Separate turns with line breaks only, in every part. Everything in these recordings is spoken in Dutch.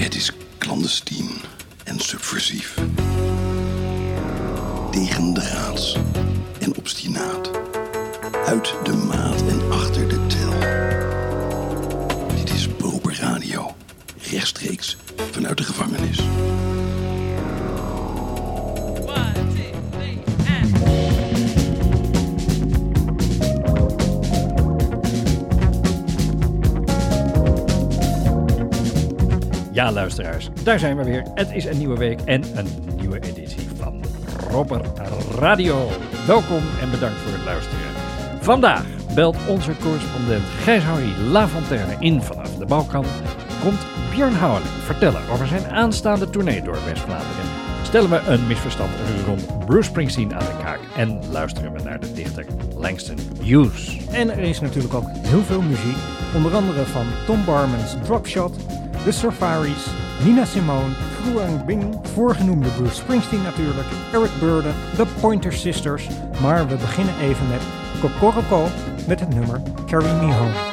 Het is clandestien en subversief. Tegendraads en obstinaat. Uit de maat en achter de tel. Dit is Proper Radio. Rechtstreeks vanuit de gevangenis.
Ja, luisteraars, daar zijn we weer. Het is een nieuwe week en een nieuwe editie van Robber Radio. Welkom en bedankt voor het luisteren. Vandaag belt onze correspondent Gijs-Harry Lafontaine in vanaf de Balkan. Komt Björn Houweling vertellen over zijn aanstaande tournee door West-Vlaanderen. Stellen we een misverstand rond Bruce Springsteen aan de kaak. En luisteren we naar de dichter Langston Hughes.
En er is natuurlijk ook heel veel muziek, onder andere van Tom Barman's Dropshot, The Safaris, Nina Simone, Kruang Bing, voorgenoemde Bruce Springsteen natuurlijk, Eric Burden, The Pointer Sisters, maar we beginnen even met Kokoroko met het nummer Carry Me Home.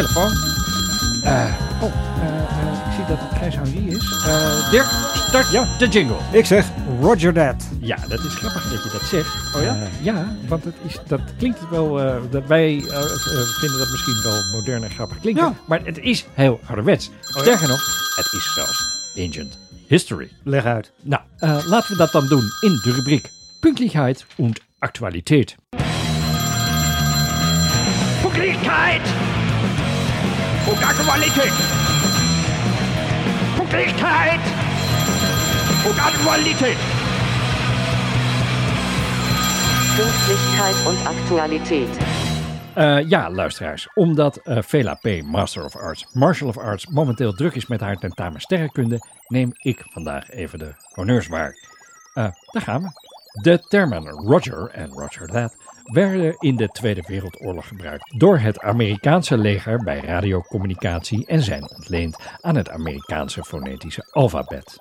Telefoon. Eh, oh, eh, eh, ik zie dat het geen Hangie is. Eh, Dirk, start ja, de jingle.
Ik zeg Roger that.
Ja, dat is grappig dat je dat zegt.
Oh ja?
Ja, want het is, dat klinkt wel... eh, dat wij vinden dat misschien wel modern en grappig klinken.
Ja.
Maar het is heel ouderwets. Sterker nog, het is zelfs ancient history.
Leg uit.
Nou, eh, laten we dat dan doen in de rubriek Pünktlichkeit und Aktualität.
Pünktlichkeit und Aktualität. Pünktlichkeit und Aktualität.
Pünktlichkeit und Aktualität.
Eh, ja, luisteraars, omdat eh Vela P., Master of Arts, Martial of Arts, momenteel druk is met haar tentamen sterrenkunde, neem ik vandaag even de honneurs waar. Eh, daar gaan we. De termen Roger en Roger That werden in de Tweede Wereldoorlog gebruikt door het Amerikaanse leger bij radiocommunicatie en zijn ontleend aan het Amerikaanse fonetische alfabet.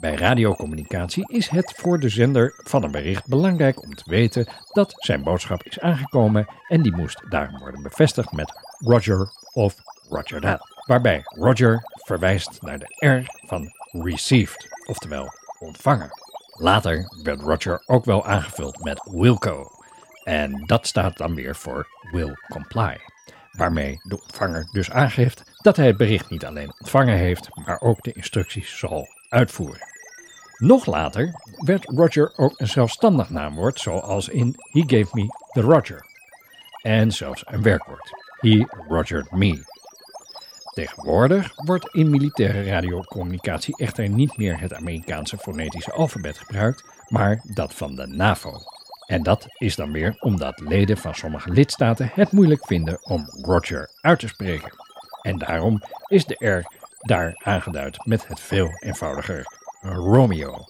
Bij radiocommunicatie is het voor de zender van een bericht belangrijk om te weten dat zijn boodschap is aangekomen en die moest daarom worden bevestigd met Roger of Roger that. Waarbij Roger verwijst naar de R van received, oftewel ontvangen. Later werd Roger ook wel aangevuld met Wilco en dat staat dan weer voor will comply. Waarmee de ontvanger dus aangeeft dat hij het bericht niet alleen ontvangen heeft, maar ook de instructies zal uitvoeren. Nog later werd Roger ook een zelfstandig naamwoord, zoals in He gave me the Roger. En zelfs een werkwoord. He rogered me. Tegenwoordig wordt in militaire radiocommunicatie echter niet meer het Amerikaanse fonetische alfabet gebruikt, maar dat van de NAVO. En dat is dan weer omdat leden van sommige lidstaten het moeilijk vinden om Roger uit te spreken. En daarom is de R daar aangeduid met het veel eenvoudiger Romeo.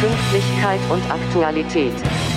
Pünktlichkeit und Aktualität.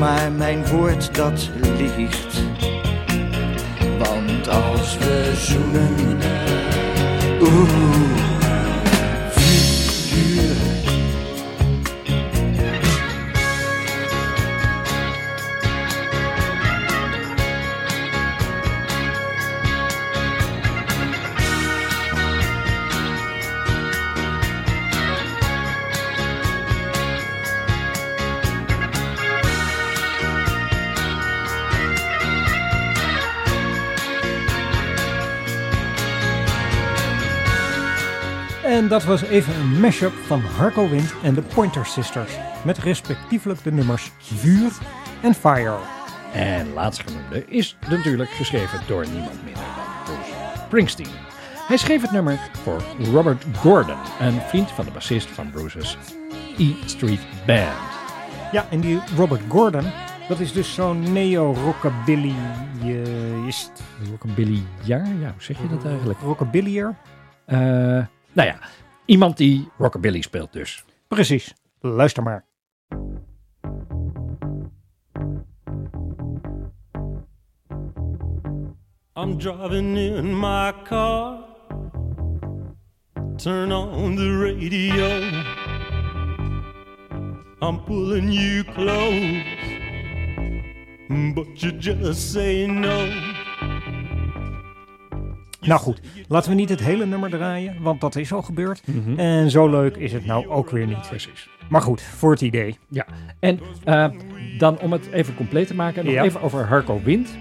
Maar mijn woord dat liegt. Want als we zoenen, oeh.
Dat was even een mashup van Harco Wind en de Pointer Sisters. Met respectievelijk de nummers Vuur en Fire.
En laatstgenoemde is natuurlijk geschreven door niemand minder dan Bruce Springsteen. Hij schreef het nummer voor Robert Gordon, een vriend van de bassist van Bruce's E Street Band.
Ja, en die Robert Gordon, dat is dus zo'n neo-rockabillyist.
Rockabilly jaar? Ja, hoe zeg je dat eigenlijk?
Rockabillyer?
Eh, nou ja, iemand die rockabilly speelt dus.
Precies. Luister maar.
I'm driving in my car. Turn on the radio. I'm pulling you close. But you just say no.
Nou goed, laten we niet het hele nummer draaien, want dat is al gebeurd. En zo leuk is het nou ook weer niet.
Precies.
Maar goed, voor het idee.
Ja, en eh, dan om het even compleet te maken, nog
Ja.
even over Harco Wind.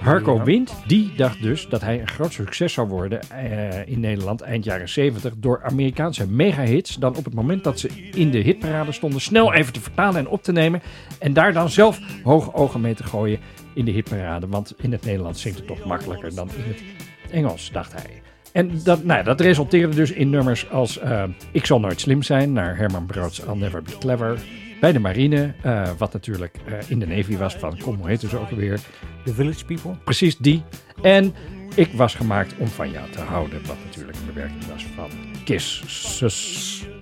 Harco. Wind, die dacht dus dat hij een groot succes zou worden eh, in Nederland eind jaren 70 door Amerikaanse megahits. Dan op het moment dat ze in de hitparade stonden, snel even te vertalen en op te nemen. En daar dan zelf hoge ogen mee te gooien in de hitparade. Want in het Nederlands zingt het toch makkelijker dan in het Engels, dacht hij. En dat, nou, ja, dat resulteerde dus in nummers als eh, Ik zal nooit slim zijn, naar Herman Broods I'll Never Be Clever. Bij de marine, eh, wat natuurlijk eh, in de Navy was van, kom, hoe heet ze ook alweer?
The Village People.
Precies die. En Ik was gemaakt om van jou te houden, wat natuurlijk een bewerking was van Kiss.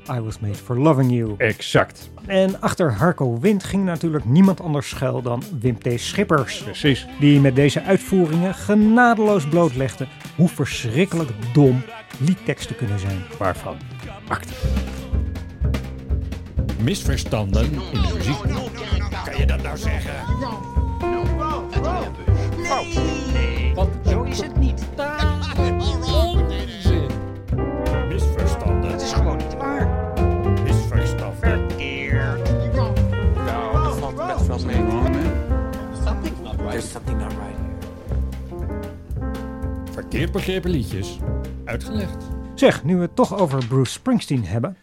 I was made for loving you.
Exact.
En achter Harco Wind ging natuurlijk niemand anders schuil dan Wim T. Schippers.
Precies.
Die met deze uitvoeringen genadeloos blootlegde hoe verschrikkelijk dom liedteksten kunnen zijn.
Waarvan acte. Misverstanden in de muziek.
Kan je dat nou zeggen?
Want zo is het niet.
Verkeerd
begrepen liedjes. Uitgelegd.
Zeg, nu we het toch over Bruce Springsteen hebben.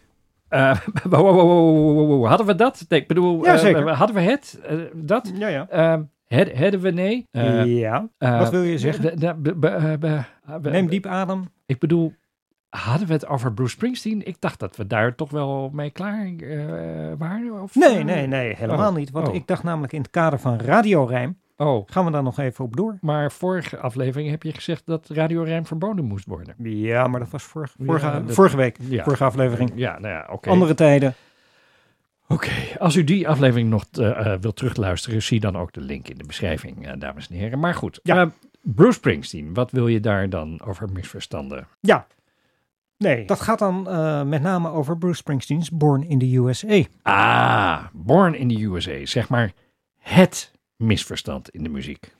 Eh, wow, wow, wow, wow, wow, wow. Hadden we dat? Nee, ik bedoel,
Ja,
eh, hadden we het? Eh, dat?
Ja, ja.
Ehm, Hadden we nee?
Ja. Wat wil je zeggen? Neem diep adem.
Ik bedoel, hadden we het over Bruce Springsteen? Ik dacht dat we daar toch wel mee klaar eh, waren. Of,
Nee, nee, nee, helemaal
Oh,
niet. Want
oh.
ik dacht namelijk in het kader van radiorijm,
Oh,
gaan we daar nog even op door.
maar vorige aflevering heb je gezegd dat Radio Rijm verboden moest worden.
Ja, maar dat was vorige, vorige,
Ja, dat-
vorige week,
Ja.
vorige aflevering.
Ja, nou ja, oké.
Andere tijden.
Oké, als u die aflevering nog eh, wilt terugluisteren, zie dan ook de link in de beschrijving, eh, dames en heren. Maar goed,
Ja.
Bruce Springsteen, wat wil je daar dan over misverstanden?
Ja. Nee, dat gaat dan met name over Bruce Springsteen's Born in the USA.
Ah, Born in the USA, zeg maar het misverstand in de muziek.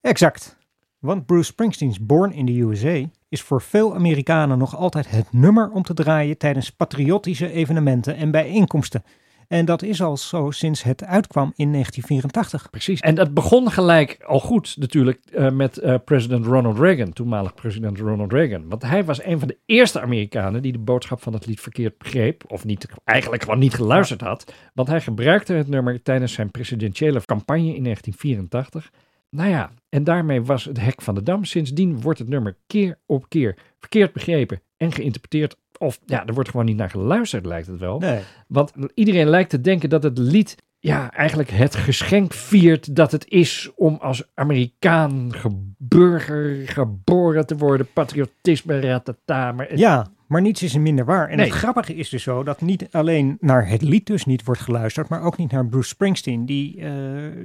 Exact. Want Bruce Springsteen's Born in the USA is voor veel Amerikanen nog altijd het nummer om te draaien tijdens patriotische evenementen en bijeenkomsten. En dat is al zo sinds het uitkwam in 1984.
Precies. En dat begon gelijk al goed natuurlijk eh, met eh, president Ronald Reagan, toenmalig president Ronald Reagan. Want hij was een van de eerste Amerikanen die de boodschap van het lied verkeerd begreep. Of niet, eigenlijk gewoon niet geluisterd had. Want hij gebruikte het nummer tijdens zijn presidentiële campagne in 1984. Nou ja, en daarmee was het hek van de dam. Sindsdien wordt het nummer keer op keer verkeerd begrepen en geïnterpreteerd. Of ja, er wordt gewoon niet naar geluisterd, lijkt het wel.
Nee.
Want iedereen lijkt te denken dat het lied ja, eigenlijk het geschenk viert dat het is om als Amerikaan geburger geboren te worden. Patriotisme, ratata. Maar het-
Ja, maar niets is minder waar. En
Nee.
het grappige is dus zo dat niet alleen naar het lied dus niet wordt geluisterd, maar ook niet naar Bruce Springsteen, die eh,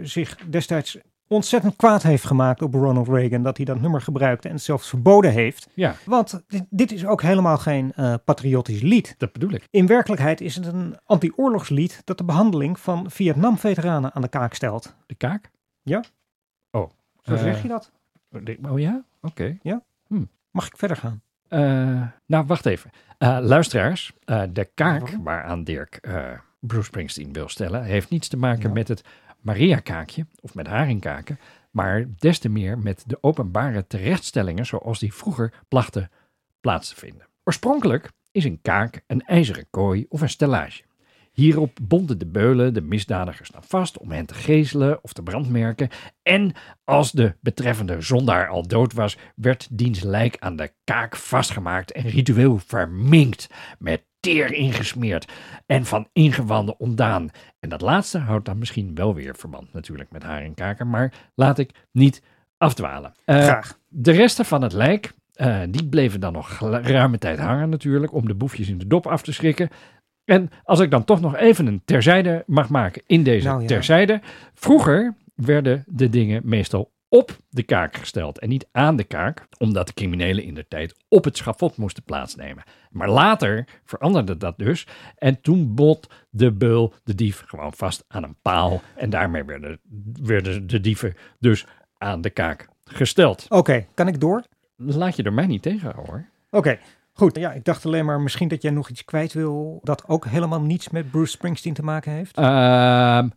zich destijds ontzettend kwaad heeft gemaakt op Ronald Reagan, dat hij dat nummer gebruikte en het zelfs verboden heeft.
ja,
Want dit, dit is ook helemaal geen eh, patriotisch lied.
dat bedoel ik.
In werkelijkheid is het een anti-oorlogslied dat de behandeling van Vietnam-veteranen aan de kaak stelt.
De kaak?
Zo
Eh,
zeg je dat?
Oh ja? Oké.
Mag ik verder gaan?
Eh, nou, wacht even. Luisteraars, de kaak waaraan Dirk Bruce Springsteen wil stellen, heeft niets te maken
Ja.
met het Maria-kaakje of met haringkaken, maar des te meer met de openbare terechtstellingen zoals die vroeger plachten plaats te vinden. Oorspronkelijk is een kaak, een ijzeren kooi of een stellage. Hierop bonden de beulen de misdadigers dan vast om hen te gezelen of te brandmerken. En als de betreffende zondaar al dood was, werd diens lijk aan de kaak vastgemaakt en ritueel verminkt, met teer ingesmeerd en van ingewanden ontdaan. En dat laatste houdt dan misschien wel weer verband natuurlijk met haar en kaken, maar laat ik niet afdwalen. Eh,
Graag.
De resten van het lijk, eh, die bleven dan nog ruime tijd hangen natuurlijk, om de boefjes in de dop af te schrikken. En als ik dan toch nog even een terzijde mag maken in deze
Nou ja.
terzijde. Vroeger werden de dingen meestal op de kaak gesteld en niet aan de kaak, omdat de criminelen in de tijd op het schafot moesten plaatsnemen. Maar later veranderde dat dus en toen bot de beul de dief gewoon vast aan een paal en daarmee werden, werden de dieven dus aan de kaak gesteld.
Oké, kan ik door?
Laat je er mij niet tegenhouden hoor.
Oké, goed. Ja, ik dacht alleen maar misschien dat jij nog iets kwijt wil dat ook helemaal niets met Bruce Springsteen te maken heeft.
Ehm,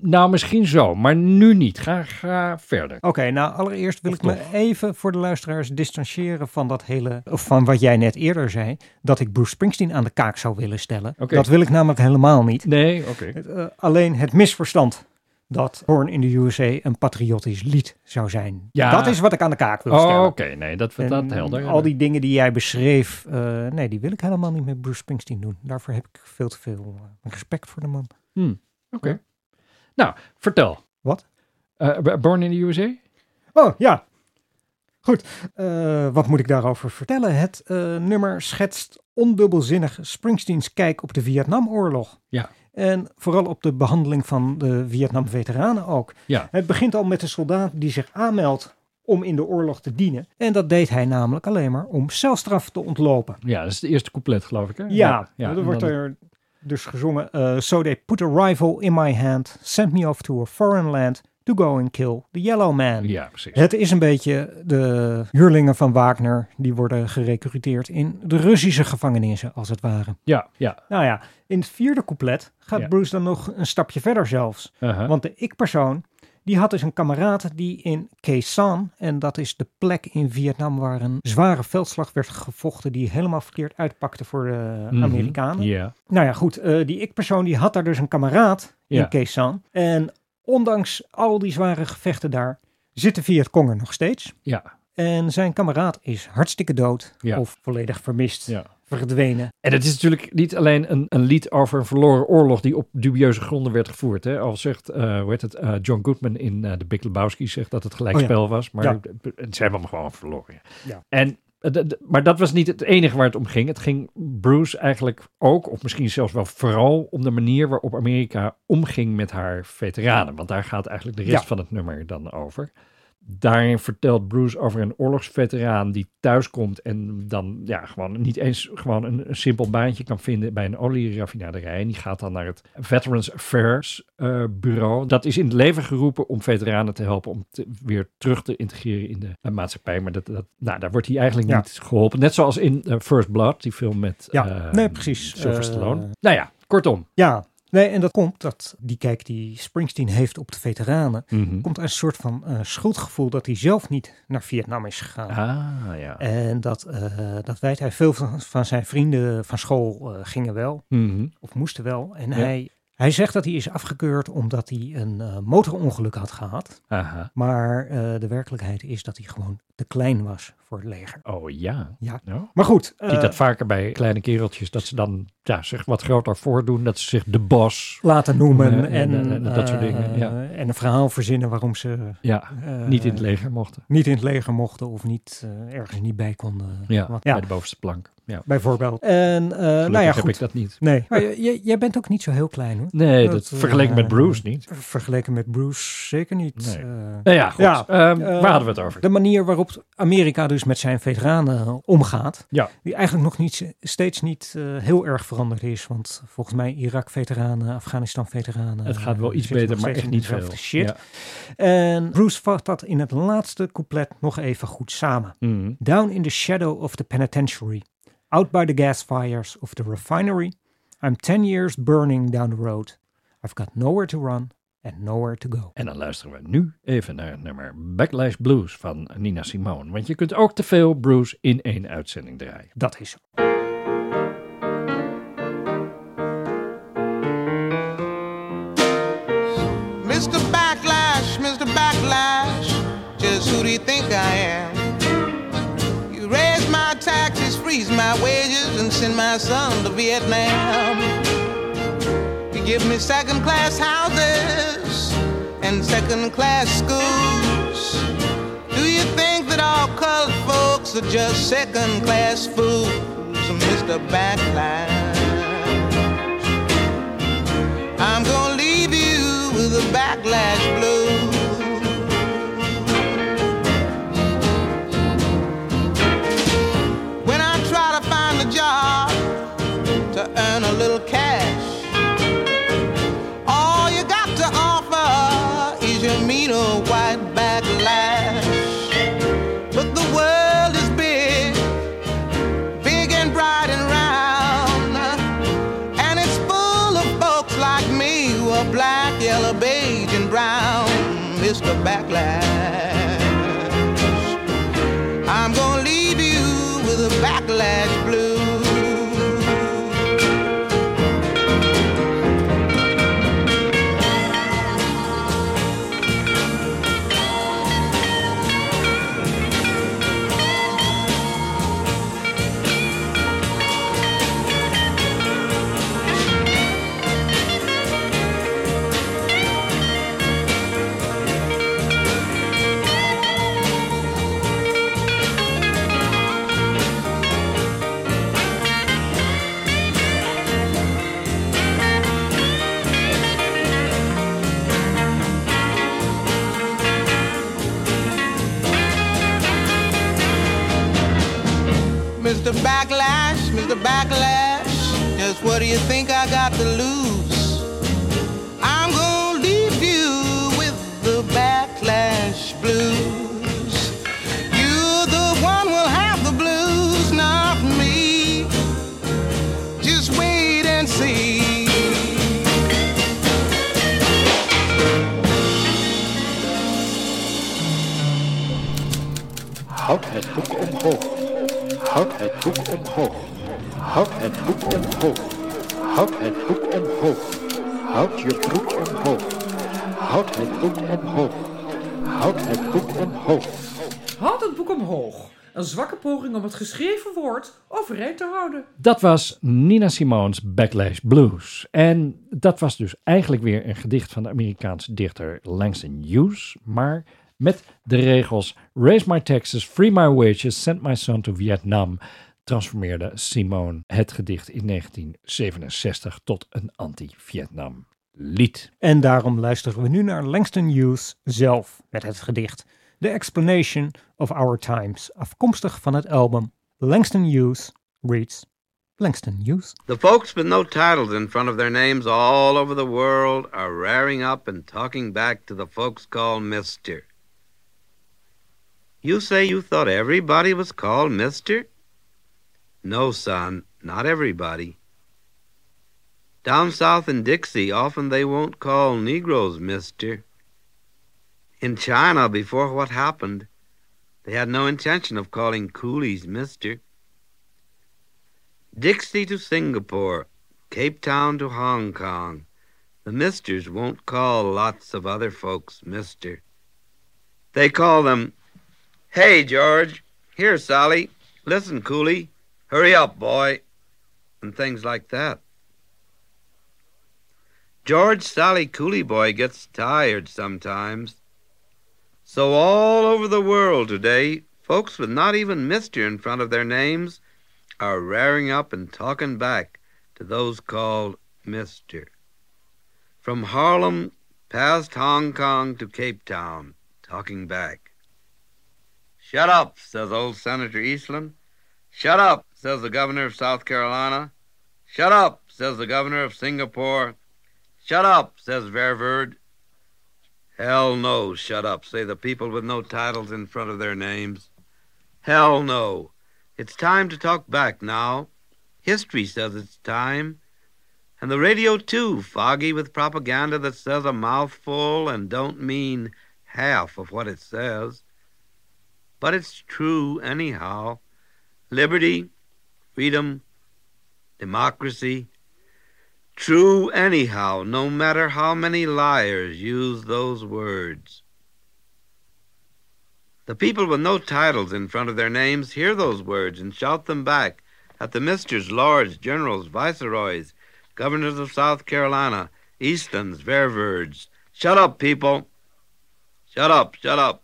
nou, misschien zo, maar nu niet. Ga, ga verder.
Oké, nou allereerst wil
Of
ik me even voor de luisteraars distancieren van dat hele, of van wat jij net eerder zei, dat ik Bruce Springsteen aan de kaak zou willen stellen. Dat wil ik namelijk helemaal niet.
Nee, oké.
Eh, alleen het misverstand dat Born in the USA een patriotisch lied zou zijn.
Ja.
Dat is wat ik aan de kaak wil
Oh,
stellen.
oké. Nee, dat
En
helder.
Al die dingen die jij beschreef, eh, nee, die wil ik helemaal niet met Bruce Springsteen doen. Daarvoor heb ik veel te veel eh, respect voor de man.
Hmm, Oké. Nou, vertel.
Wat?
Eh, Born in the USA?
Oh, ja. Goed, eh, wat moet ik daarover vertellen? Het eh, nummer schetst ondubbelzinnig Springsteens kijk op de Vietnamoorlog.
Ja.
En vooral op de behandeling van de Vietnam-veteranen ook.
Ja.
Het begint al met een soldaat die zich aanmeldt om in de oorlog te dienen. En dat deed hij namelijk alleen maar om celstraf te ontlopen.
Ja, dat is het eerste couplet, geloof ik. Hè?
Ja,
ja.
er wordt er dus gezongen. eh, so they put a rifle in my hand, sent me off to a foreign land to go and kill the yellow man.
Ja, precies.
Het is een beetje de huurlingen van Wagner die worden gerecruiteerd in de Russische gevangenissen, als het ware.
Ja, ja.
Nou ja, in het vierde couplet gaat
Ja.
Bruce dan nog een stapje verder zelfs.
Uh-huh.
Want de ik-persoon, die had dus een kameraad die in Khe Sanh, en dat is de plek in Vietnam waar een zware veldslag werd gevochten die helemaal verkeerd uitpakte voor de
Mhm.
Amerikanen.
Ja.
Nou ja, goed, eh, die ik-persoon die had daar dus een kameraad in Khe Sanh. En ondanks al die zware gevechten daar, zit de Vietcong er nog steeds.
Ja.
En zijn kameraad is hartstikke dood
Ja.
of volledig vermist,
Ja.
Verdwenen.
En het is natuurlijk niet alleen een, een lied over een verloren oorlog die op dubieuze gronden werd gevoerd. Hè? Al zegt, eh hoe heet het, eh, John Goodman in eh, de Big Lebowski zegt dat het gelijkspel was. Maar
Ja.
ze hebben hem gewoon verloren.
Ja.
En, eh, maar dat was niet het enige waar het om ging. Het ging Bruce eigenlijk ook, of misschien zelfs wel vooral, om de manier waarop Amerika omging met haar veteranen. Want daar gaat eigenlijk de rest
Ja.
van het nummer dan over. Daarin vertelt Bruce over een oorlogsveteraan die thuiskomt en dan ja, gewoon niet eens gewoon een, een simpel baantje kan vinden bij een olieraffinaderij. En die gaat dan naar het Veterans Affairs eh, bureau. Dat is in het leven geroepen om veteranen te helpen om te- weer terug te integreren in de maatschappij. Maar dat, dat, nou, daar wordt hij eigenlijk
Ja.
niet geholpen. Net zoals in eh, First Blood, die film met
Ja,
eh,
nee, precies.
Sylvester Stallone. Nou ja, kortom.
Ja, nee, en dat komt dat die kijk die Springsteen heeft op de veteranen,
Mhm.
komt uit een soort van eh, schuldgevoel dat hij zelf niet naar Vietnam is gegaan.
Ah, ja.
En dat, eh, dat weet hij. Veel van, van zijn vrienden van school eh, gingen wel,
Mhm.
of moesten wel. En
Ja.
hij, hij zegt dat hij is afgekeurd omdat hij een eh, motorongeluk had gehad.
Aha.
Maar eh, de werkelijkheid is dat hij gewoon te klein was voor het leger.
Oh ja.
Ja.
Nou,
Maar goed.
Ik zie
eh,
dat vaker bij kleine kereltjes, dat ze dan ja, zich wat groter voordoen, dat ze zich de bos
laten noemen
En,
en,
dat soort dingen,
eh,
ja.
en een verhaal verzinnen waarom ze
ja,
eh,
niet in het leger mochten.
niet in het leger mochten of niet eh, ergens niet bij konden.
Ja,
Want-
bij de bovenste plank. Ja.
bijvoorbeeld. En eh, nou ja,
heb
goed.
ik dat niet.
Nee, maar jij bent ook niet zo heel klein hoor.
Nee,
Dat,
dat, vergeleken met
eh,
Bruce niet.
Vergeleken met Bruce zeker niet.
Nee.
Eh,
Nou ja, goed.
ja,
Ehm,
eh,
waar hadden we het over?
De manier waarop Amerika dus met zijn veteranen omgaat.
Ja.
Die eigenlijk nog niet, steeds niet eh, heel erg veranderd is. Want volgens mij Irak-veteranen, Afghanistan-veteranen.
Het gaat wel iets beter, maar echt niet veel.
Shit.
Ja.
En Bruce vat dat in het laatste couplet nog even goed samen.
Mhm.
Down in the shadow of the penitentiary, out by the gas fires of the refinery, I'm ten years burning down the road. I've got nowhere to run and nowhere to go.
En dan luisteren we nu even naar het nummer Backlash Blues van Nina Simone. Want je kunt ook te veel Bruce in één uitzending draaien.
Dat is zo.
Freeze my wages, and send my son to Vietnam. You give me second class houses and second class schools. Do you think that all colored folks are just second class fools, Mr. Backlash? I'm gonna leave you with a backlash
Houd het boek omhoog. Houd het boek omhoog. Houd je broek omhoog. Houd het boek omhoog. Houd het boek omhoog.
Houd het boek omhoog. Een zwakke poging om het geschreven woord overeind te houden.
Dat was Nina Simone's Backlash Blues. En dat was dus eigenlijk weer een gedicht van de Amerikaanse dichter Langston Hughes, maar met de regels Raise my taxes, free my wages, send my son to Vietnam transformeerde Simone het gedicht in 1967 tot een anti-Vietnam lied.
En daarom luisteren we nu naar Langston Hughes zelf met het gedicht The Explanation of Our Times, afkomstig van het album Langston Hughes Reads Langston Hughes.
The folks with no titles in front of their names all over the world are raring up and talking back to the folks called Mister. You say you thought everybody was called Mister? No, son, not everybody. Down south in Dixie, often they won't call Negroes Mister. In China, before what happened, they had no intention of calling coolies Mister. Dixie to Singapore, Cape Town to Hong Kong, the Misters won't call lots of other folks Mister. They call them, Hey, George, here, Sally, listen, coolie, hurry up, boy, and things like that. George Sally Coolie Boy gets tired sometimes. So all over the world today, folks with not even Mister in front of their names are raring up and talking back to those called Mister. From Harlem past Hong Kong to Cape Town, talking back. Shut up, says old Senator Eastland. Shut up, says the governor of South Carolina. Shut up, says the governor of Singapore. Shut up, says Ververd. Hell no, shut up, say the people with no titles in front of their names. Hell no. It's time to talk back now. History says it's time. And the radio, too, foggy with propaganda that says a mouthful and don't mean half of what it says. But it's true, anyhow. Liberty, freedom, democracy. True, anyhow, no matter how many liars use those words.
The people with no titles in front of their names hear those words and shout them back at the misters, lords, generals, viceroys, governors of South Carolina, Eastons, Ververds. Shut up, people! Shut up, shut up.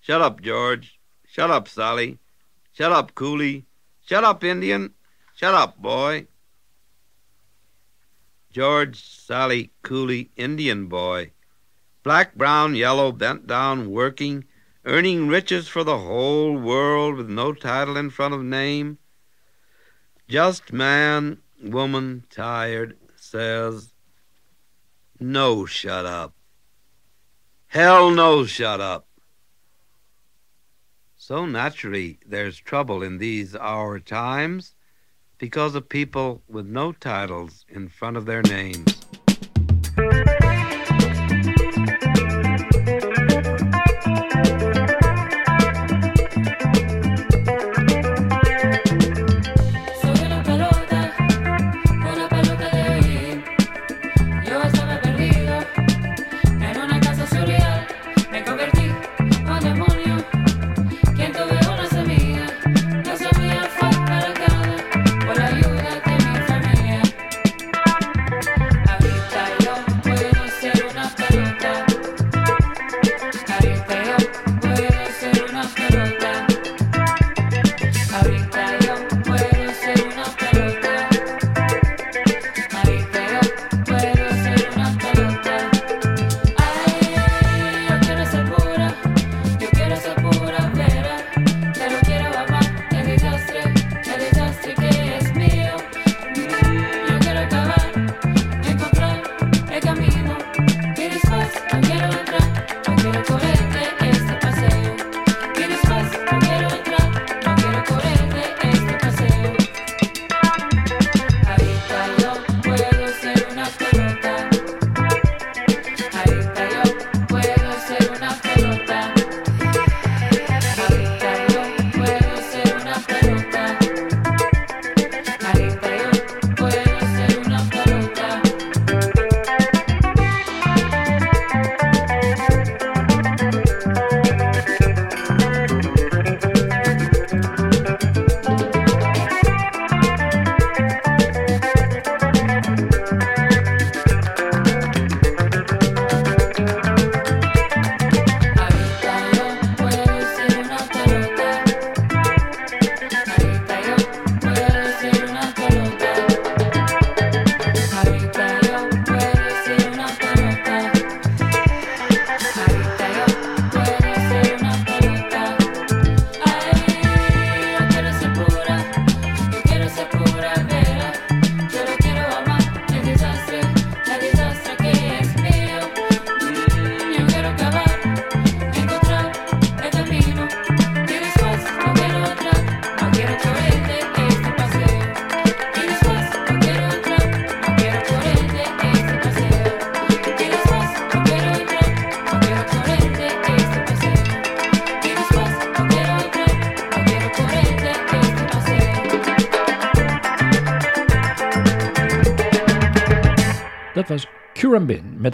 Shut up, George. Shut up, Sally. Shut up, Cooley. Shut up, Indian. Shut up, boy. George, Sally, Cooley, Indian boy. Black, brown, yellow, bent down, working, earning riches for the whole world with no title in front of name. Just man, woman, tired, says, No, shut up. Hell no, shut up. So naturally, there's trouble in these our times because of people with no titles in front of their names.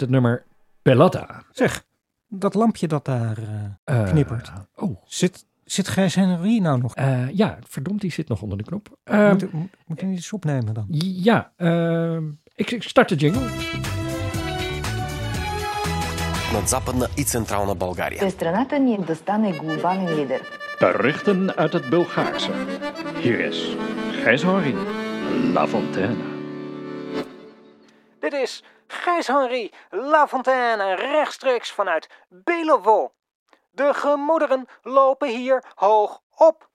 met het nummer Pelota.
Zeg, dat lampje dat daar eh,
Eh,
knippert.
oh.
Zit, zit Gijs Henry nou nog?
Eh, ja, verdomd, die zit nog onder de knop. Ehm,
moet, moet, moet hij niet eens opnemen dan?
ja, ehm, ik, ik start de jingle.
над Западна и Централна България.
страната ни да стане глобален лидер.
Berichten uit het Bulgaarse. Hier is Gijs Henry, La Fontaine.
Dit is Gijs-Henri Lafontaine rechtstreeks vanuit Belovo. De gemoederen lopen hier hoog op.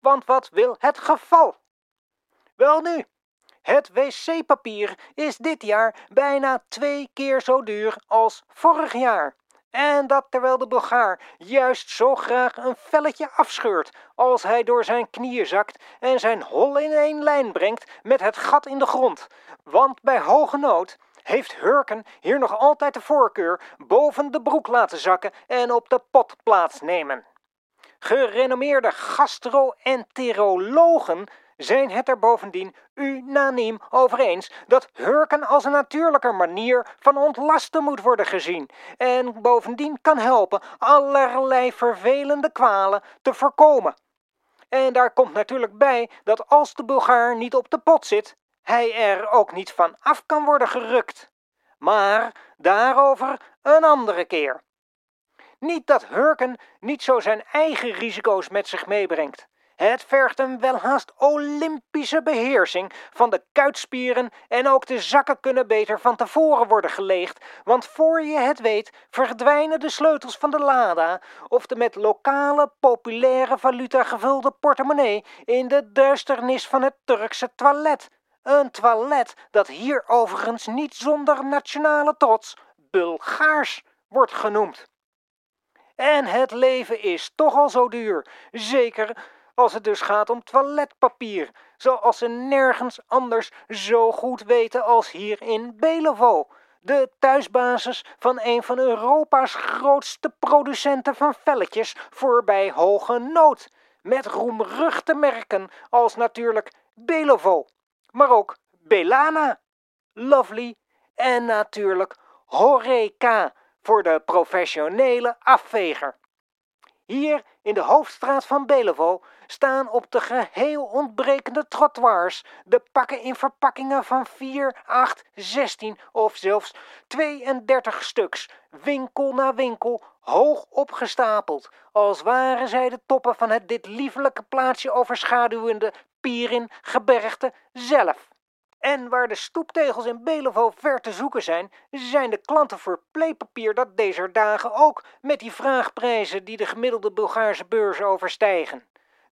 Want wat wil het geval? Welnu, het wc-papier is dit jaar bijna twee keer zo duur als vorig jaar. En dat terwijl de Bulgaar juist zo graag een velletje afscheurt als hij door zijn knieën zakt en zijn hol in één lijn brengt met het gat in de grond. Want bij hoge nood heeft Hurken hier nog altijd de voorkeur boven de broek laten zakken en op de pot plaatsnemen. Gerenommeerde gastro-enterologen zijn het er bovendien unaniem over eens dat hurken als een natuurlijke manier van ontlasten moet worden gezien en bovendien kan helpen allerlei vervelende kwalen te voorkomen. En daar komt natuurlijk bij dat als de Bulgaar niet op de pot zit, hij er ook niet van af kan worden gerukt. Maar daarover een andere keer. Niet dat hurken niet zo zijn eigen risico's met zich meebrengt. Het vergt een welhaast Olympische beheersing van de kuitspieren en ook de zakken kunnen beter van tevoren worden geleegd, want voor je het weet verdwijnen de sleutels van de Lada of de met lokale populaire valuta gevulde portemonnee in de duisternis van het Turkse toilet. Een toilet dat hier overigens niet zonder nationale trots Bulgaars wordt genoemd. En het leven is toch al zo duur, zeker als het dus gaat om toiletpapier, zoals ze nergens anders zo goed weten als hier in Belevo, de thuisbasis van een van Europa's grootste producenten van velletjes voor bij hoge nood, met roemruchte merken als natuurlijk Belevo, maar ook Belana, Lovely en natuurlijk Horeca voor de professionele afveger. Hier in de hoofdstraat van Belevo staan op de geheel ontbrekende trottoirs de pakken in verpakkingen van 4, 8, 16 of zelfs 32 stuks, winkel na winkel, hoog opgestapeld, als waren zij de toppen van het dit liefelijke plaatsje overschaduwende Pierin gebergte zelf. En waar de stoeptegels in Belevo ver te zoeken zijn, zijn de klanten voor pleepapier dat deze dagen ook met die vraagprijzen die de gemiddelde Bulgaarse beurs overstijgen.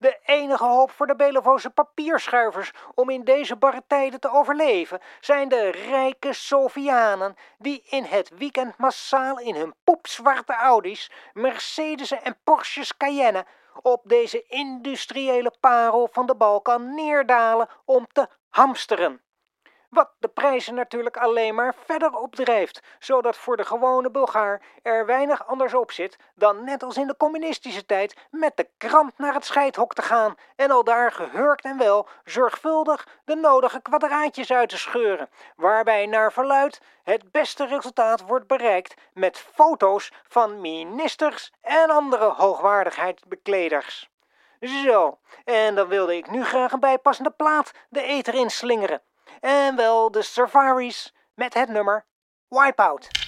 De enige hoop voor de Belevoze papierschuivers om in deze barre tijden te overleven zijn de rijke Sofianen die in het weekend massaal in hun poepzwarte Audi's, Mercedes en Porsches Cayenne op deze industriële parel van de Balkan neerdalen om te hamsteren. Wat de prijzen natuurlijk alleen maar verder opdrijft, zodat voor de gewone Bulgaar er weinig anders op zit dan net als in de communistische tijd met de krant naar het scheidhok te gaan en al daar gehurkt en wel zorgvuldig de nodige kwadraatjes uit te scheuren, waarbij naar verluid het beste resultaat wordt bereikt met foto's van ministers en andere hoogwaardigheidsbekleders. Zo, en dan wilde ik nu graag een bijpassende plaat de eter inslingeren. En wel de Safaris met het nummer Wipeout.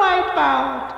Wipeout.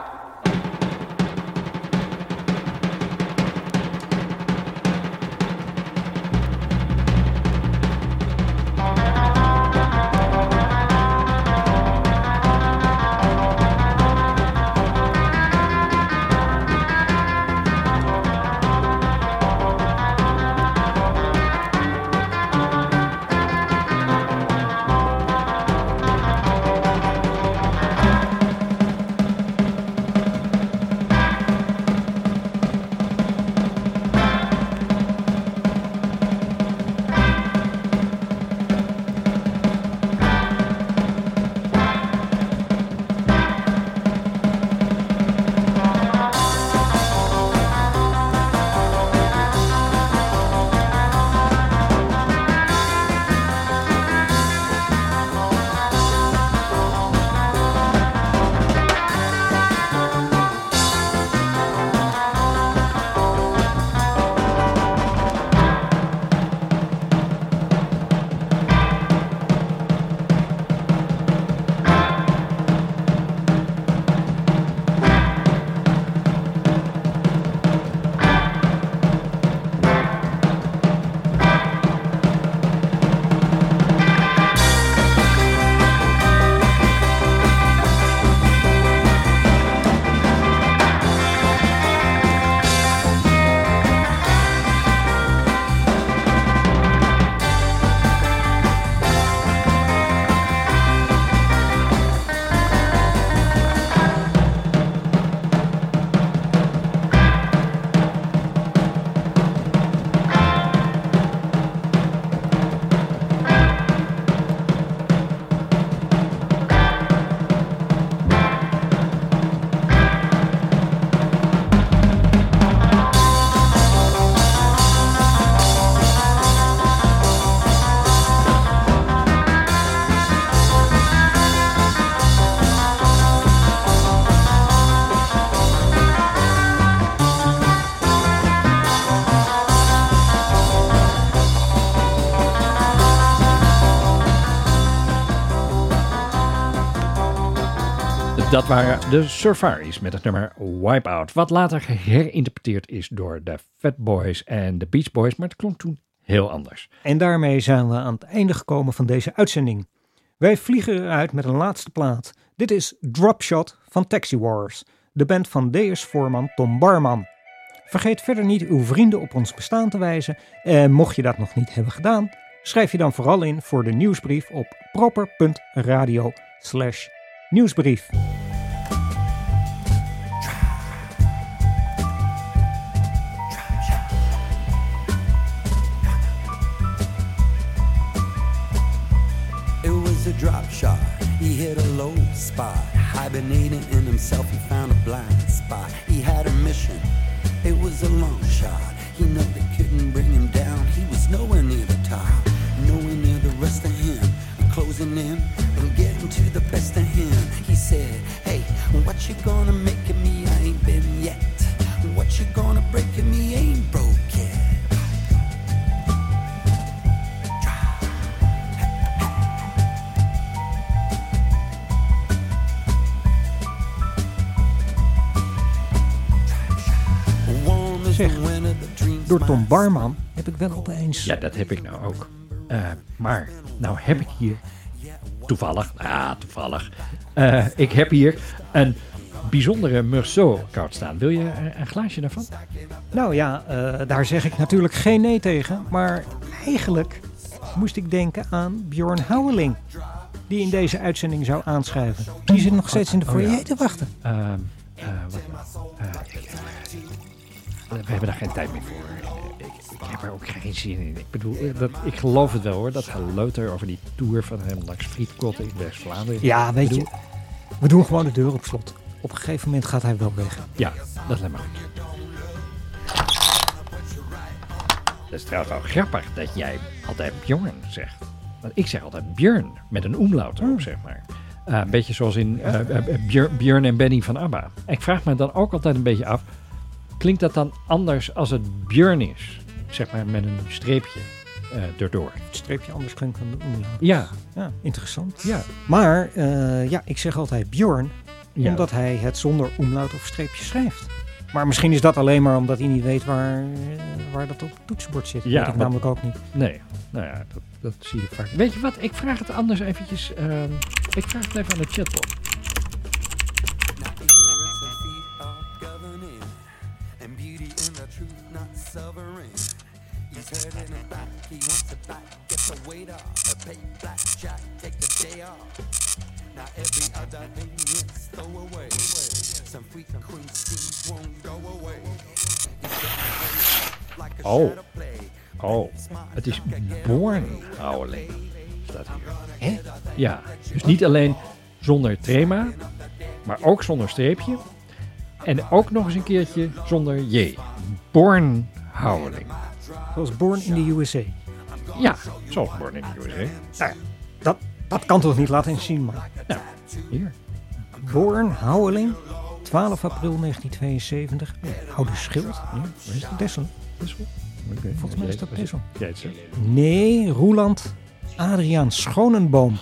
Dat waren de Surfaris met het nummer Wipeout. Wat later geherinterpreteerd is door de Fat Boys en de Beach Boys. Maar het klonk toen heel anders.
En daarmee zijn we aan het einde gekomen van deze uitzending. Wij vliegen eruit met een laatste plaat. Dit is Dropshot van Taxi Wars, de band van DS-voorman Tom Barman. Vergeet verder niet uw vrienden op ons bestaan te wijzen. En mocht je dat nog niet hebben gedaan, schrijf je dan vooral in voor de nieuwsbrief op proper.radio
drop shot. He hit a low spot. Hibernating in himself, he found a blind spot. He had a mission. It was a long shot. He knew they couldn't bring him down. He was nowhere near the top. Nowhere near the rest of him. Closing in and getting to the best of him. He said, Hey, what you gonna make of me? I ain't been yet. What you gonna break of me? Ain't broke
door Tom Barman heb ik wel opeens...
Ja, dat heb ik nou ook. Eh, maar, nou heb ik hier toevallig, ja, toevallig. eh, ik heb hier een bijzondere Meursault koud staan. Wil je een, glaasje daarvan?
Nou ja, eh, daar zeg ik natuurlijk geen nee tegen. Maar eigenlijk moest ik denken aan Bjorn Houweling. Die in deze uitzending zou aanschuiven. Die zit nog steeds in de
Oh,
foyer
ja.
te wachten.
Ehm, eh, wat, ik- we hebben daar geen tijd meer voor. Ik, ik heb er ook geen zin in. Ik bedoel, eh, dat, ik geloof het wel hoor. Dat geleuter over die tour van hem langs Frietkotten in West-Vlaanderen.
Ja, weet je. We doen gewoon de deur op slot. Op een gegeven moment gaat hij wel weg.
Ja, dat lijkt me goed. Dat is trouwens wel grappig dat jij altijd Bjorn zegt. Want ik zeg altijd Björn, met een omlaut erop, zeg maar. Eh, een beetje zoals in eh, Björ- Björn en Benny van ABBA. Ik vraag me dan ook altijd een beetje af... klinkt dat dan anders als het Björn is? Zeg maar met een streepje eh, erdoor.
Het streepje anders klinkt dan de omlaag.
Ja.
Ja, interessant.
Ja.
Maar eh, ja, ik zeg altijd Bjorn,
Ja.
omdat hij het zonder omlaut of streepje schrijft. Maar misschien is dat alleen maar omdat hij niet weet waar, eh, waar dat op het toetsenbord zit.
Ja,
weet ik
wat-
namelijk ook niet.
Nee, nou ja, dat, dat zie je vaak. Weet je wat, ik vraag het anders eventjes... ehm, ik vraag het even aan de chatbot. Oh. Oh, het is Born Howling. Staat hier. Hè? Ja, dus niet alleen zonder trema, maar ook zonder streepje. En ook nog eens een keertje zonder J. Born Howling.
Zoals Born in the USA.
Ja, zoals Born in the USA.
Nou dat, dat kan toch niet laten zien, maar.
Nou, hier.
Born Houweling, 12 april 1972. Oude Schild. Ja, waar is dat? Dessel. Volgens mij is dat
zegt.
Nee, Roeland Adriaan Schonenboom.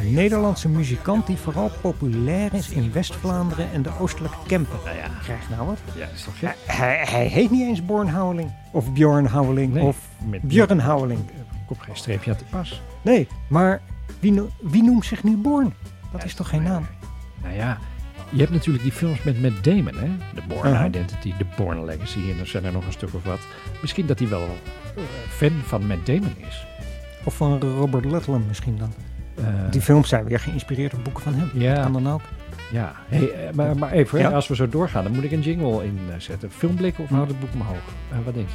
Nederlandse muzikant die vooral populair is in West-Vlaanderen en de oostelijke Kempen.
Nou ja.
Krijg nou wat?
Ja, is toch?
Hij, hij heet niet eens Born Houweling. Of Bjorn Houweling.
Nee,
of
met-
Björn Houweling.
Komt geen streepje aan te pas.
Nee, maar wie, wie noemt zich nu Born? Dat is toch geen naam?
Nou ja, je hebt natuurlijk die films met Matt Damon, hè? The Born. Identity, The Born Legacy en er zijn er nog een stuk of wat. Misschien dat hij wel eh, fan van Matt Damon is.
Of van Robert Ludlum misschien dan.
Eh,
Die films zijn weer geïnspireerd op boeken van hem.
Ja.
Kan dan ook.
Ja, hey, eh, maar, maar even,
Ja?
als we zo doorgaan, dan moet ik een jingle inzetten. Filmblikken of houd het boek omhoog? Eh, wat denk je?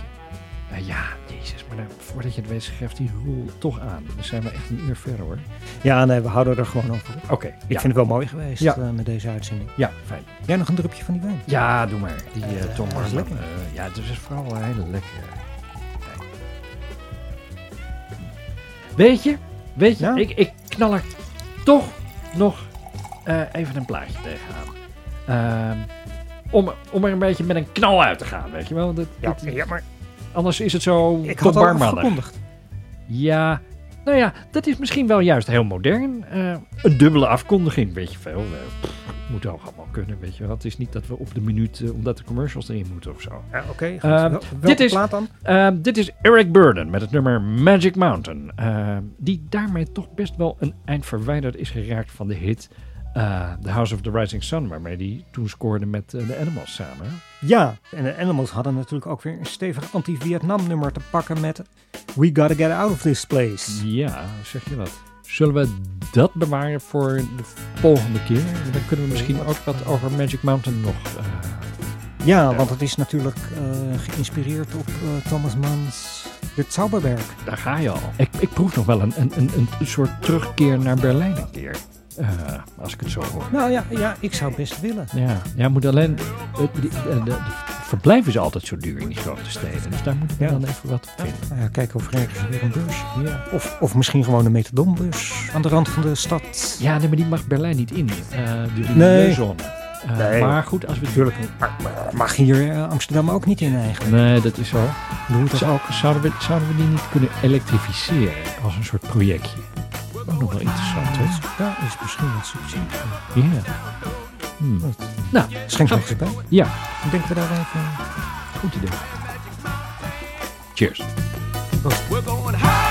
Eh, ja, jezus, maar dan, voordat je het weet schrijft die roel toch aan. Dan zijn we echt een uur verder hoor.
Ja, nee, we houden er gewoon over op.
Oké,
Ik
ja.
vind het wel mooi geweest
Ja.
eh, met deze uitzending.
Ja, fijn.
Jij nog een drupje van die wijn?
Ja, doe maar. Die eh, Tom
dat is
Barman.
lekker.
eh, ja, het is vooral een hele lekkere. wijn. Weet je, weet je, ik, ik knal er toch nog eh, even een plaatje tegenaan. Ehm, om, om er een beetje met een knal uit te gaan, weet je wel. Dat,
Ja,
dat-
ja, maar
Anders is het zo
ik
Tom
had al.
Ja, Nou ja, dat is misschien wel juist heel modern. Eh, een dubbele afkondiging, weet je veel. Eh, pff, moet ook allemaal kunnen, weet je wel. Het is niet dat we op de minuut, eh, omdat de commercials erin moeten of zo.
Ja, oké.
Eh,
Wel-
dit, is,
plaat dan?
dit is Eric Burden met het nummer Magic Mountain. die daarmee toch best wel een eind verwijderd is geraakt van de hit eh, The House of the Rising Sun. Waarmee hij toen scoorde met eh, de Animals samen.
Ja, en de Animals hadden natuurlijk ook weer een stevig anti-Vietnam nummer te pakken met We Gotta Get Out of This Place.
Ja, zeg je dat. Zullen we dat bewaren voor de volgende keer? Dan kunnen we misschien ook wat over Magic Mountain nog... eh,
Ja, want het is natuurlijk geïnspireerd op Thomas Manns De Zauberberg.
Daar ga je al. Ik, ik proef nog wel een, een, een, een soort terugkeer naar Berlijn een keer. Eh, als ik het zo hoor.
Nou ja, ja, ik zou best willen.
Ja, ja moet alleen. Het de, de, de verblijf is altijd zo duur in die grote steden. Dus daar moeten we
Ja.
dan even wat op vinden.
Nou ja, kijken of er ergens weer een bus. Of, of misschien gewoon een metadonbus aan de rand van de stad.
Ja, nee, maar die mag Berlijn niet in. eh de
Nee.
Eh,
Nee.
Maar goed, als we.
Natuurlijk, maar, mag hier eh, Amsterdam ook niet in eigenlijk.
Nee, dat is zo.
Ook?
We, zouden we die niet kunnen elektrificeren als een soort projectje? Ook nog wel interessant, hè?
Ja, is misschien wat subsidie.
Ja. Hmm.
Nou, schenk nog bij.
Ja,
Denken we daar even...
goed idee. Cheers.
We're